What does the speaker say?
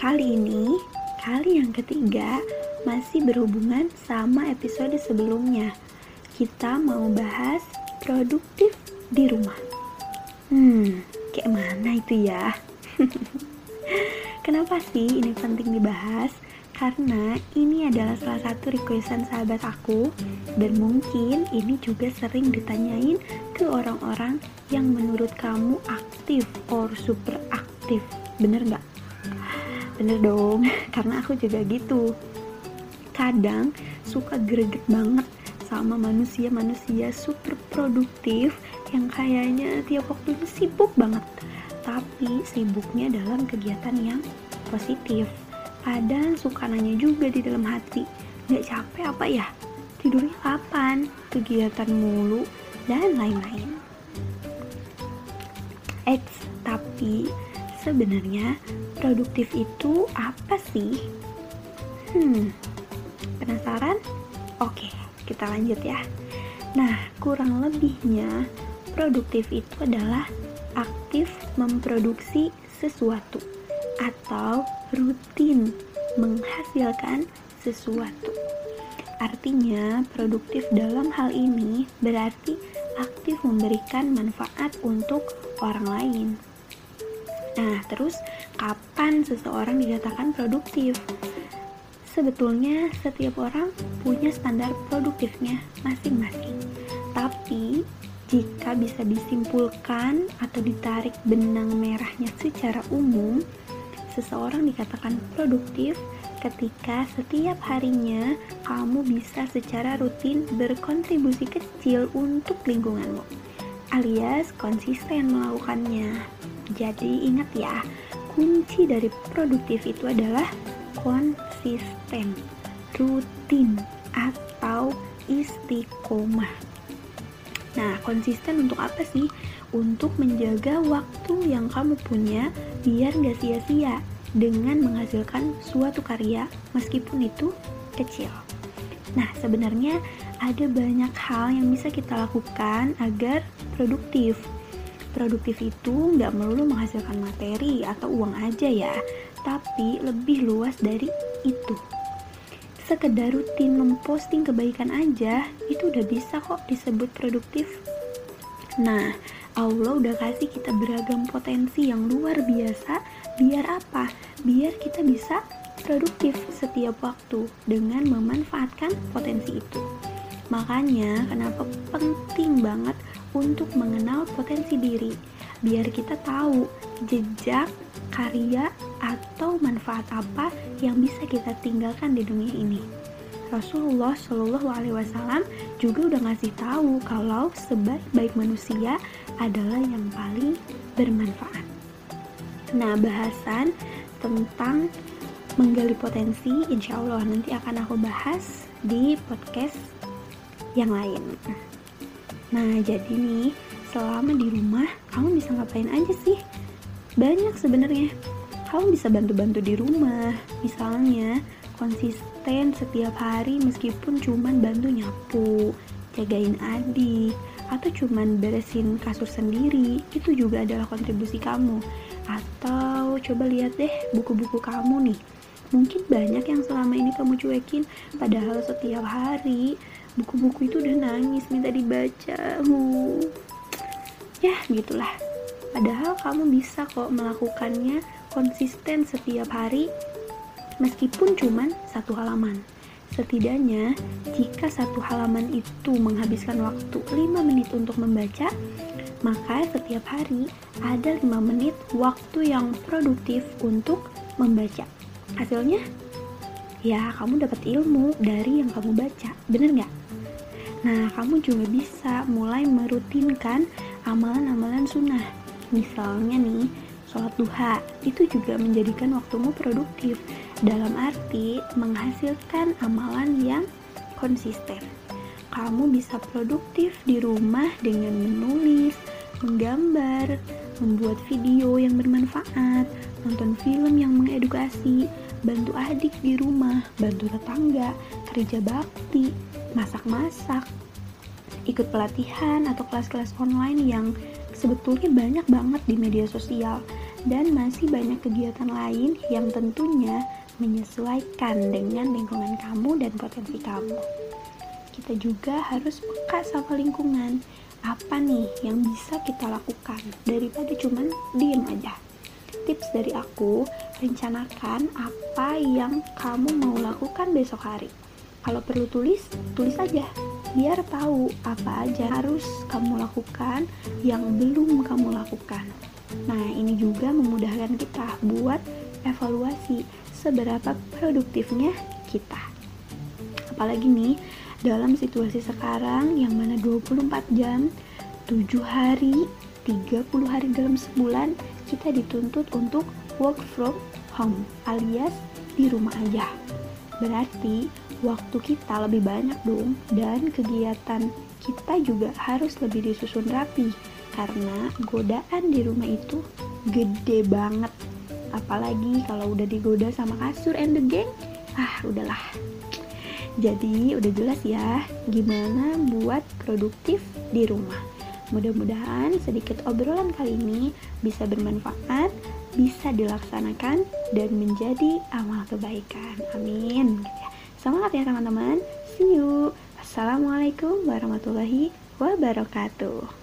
Kali ini, kali yang ketiga, masih berhubungan sama episode sebelumnya. Kita mau bahas produktif di rumah. Hmm, kayak mana itu ya? Kenapa sih ini penting dibahas? Karena ini adalah salah satu requestan sahabat aku dan mungkin ini juga sering ditanyain ke orang-orang yang menurut kamu aktif or super aktif. Bener nggak? Bener dong, karena aku juga gitu. Kadang suka greget banget sama manusia-manusia super produktif yang kayaknya tiap waktu itu sibuk banget. Tapi sibuknya dalam kegiatan yang positif Kadang suka nanya juga di dalam hati, gak capek apa ya? Tidurnya kapan? Kegiatan mulu, dan lain-lain. Eits, tapi sebenarnya produktif itu apa sih? Hmm, penasaran? Oke, kita lanjut ya. Nah, kurang lebihnya produktif itu adalah aktif memproduksi sesuatu atau rutin menghasilkan sesuatu. Artinya, produktif dalam hal ini berarti aktif memberikan manfaat untuk orang lain. Nah, terus kapan seseorang dikatakan produktif? Sebetulnya setiap orang punya standar produktifnya masing-masing. Tapi jika bisa disimpulkan atau ditarik benang merahnya secara umum, seseorang dikatakan produktif ketika setiap harinya kamu bisa secara rutin berkontribusi kecil untuk lingkunganmu, alias konsisten melakukannya. Jadi ingat ya, kunci dari produktif itu adalah konsisten, rutin, atau istiqomah. Nah, konsisten untuk apa sih? Untuk menjaga waktu yang kamu punya biar gak sia-sia dengan menghasilkan suatu karya meskipun itu kecil. Nah, sebenarnya ada banyak hal yang bisa kita lakukan agar produktif. Produktif itu nggak melulu menghasilkan materi atau uang aja ya, tapi lebih luas dari itu. Sekedar rutin memposting kebaikan aja, itu udah bisa kok disebut produktif. Nah, Allah udah kasih kita beragam potensi yang luar biasa biar apa? Biar kita bisa produktif setiap waktu dengan memanfaatkan potensi itu. Makanya kenapa penting banget untuk mengenal potensi diri biar kita tahu jejak, karya, atau manfaat apa yang bisa kita tinggalkan di dunia ini. Rasulullah Shallallahu Alaihi Wasallam juga udah ngasih tahu kalau sebaik-baik manusia adalah yang paling bermanfaat. Nah, bahasan tentang menggali potensi, insya Allah nanti akan aku bahas di podcast yang lain. Nah, jadi nih, selama di rumah, kamu bisa ngapain aja sih? Banyak sebenarnya. Kamu bisa bantu-bantu di rumah, misalnya konsisten setiap hari meskipun cuman bantu nyapu, jagain adik, atau cuman beresin kasur sendiri, itu juga adalah kontribusi kamu. Atau coba lihat deh buku-buku kamu nih. Mungkin banyak yang selama ini kamu cuekin, padahal setiap hari buku-buku itu udah nangis minta dibaca. Uh. Ya, gitulah. Padahal kamu bisa kok melakukannya konsisten setiap hari meskipun cuma satu halaman. Setidaknya, jika satu halaman itu menghabiskan waktu 5 menit untuk membaca, maka setiap hari ada 5 menit waktu yang produktif untuk membaca. Hasilnya, ya kamu dapat ilmu dari yang kamu baca, bener nggak? Nah, kamu juga bisa mulai merutinkan amalan-amalan sunnah. Misalnya nih, sholat duha, itu juga menjadikan waktumu produktif dalam arti menghasilkan amalan yang konsisten. Kamu bisa produktif di rumah dengan menulis, menggambar, membuat video yang bermanfaat, nonton film yang mengedukasi, bantu adik di rumah, bantu tetangga, kerja bakti, masak-masak, ikut pelatihan atau kelas-kelas online yang sebetulnya banyak banget di media sosial dan masih banyak kegiatan lain yang tentunya menyesuaikan dengan lingkungan kamu dan potensi kamu. Kita juga harus peka sama lingkungan. Apa nih yang bisa kita lakukan daripada cuman diem aja? Tips dari aku, rencanakan apa yang kamu mau lakukan besok hari. Kalau perlu tulis, tulis aja biar tahu apa aja harus kamu lakukan yang belum kamu lakukan. Nah, ini juga memudahkan kita buat evaluasi seberapa produktifnya kita. Apalagi nih, dalam situasi sekarang yang mana 24 jam, 7 hari, 30 hari dalam sebulan, kita dituntut untuk work from home alias di rumah aja. Berarti waktu kita lebih banyak dong dan kegiatan kita juga harus lebih disusun rapi karena godaan di rumah itu gede banget apalagi kalau udah digoda sama kasur and the gang ah udahlah jadi udah jelas ya gimana buat produktif di rumah mudah-mudahan sedikit obrolan kali ini bisa bermanfaat bisa dilaksanakan dan menjadi amal kebaikan amin Semangat ya teman-teman. See you. Assalamualaikum warahmatullahi wabarakatuh.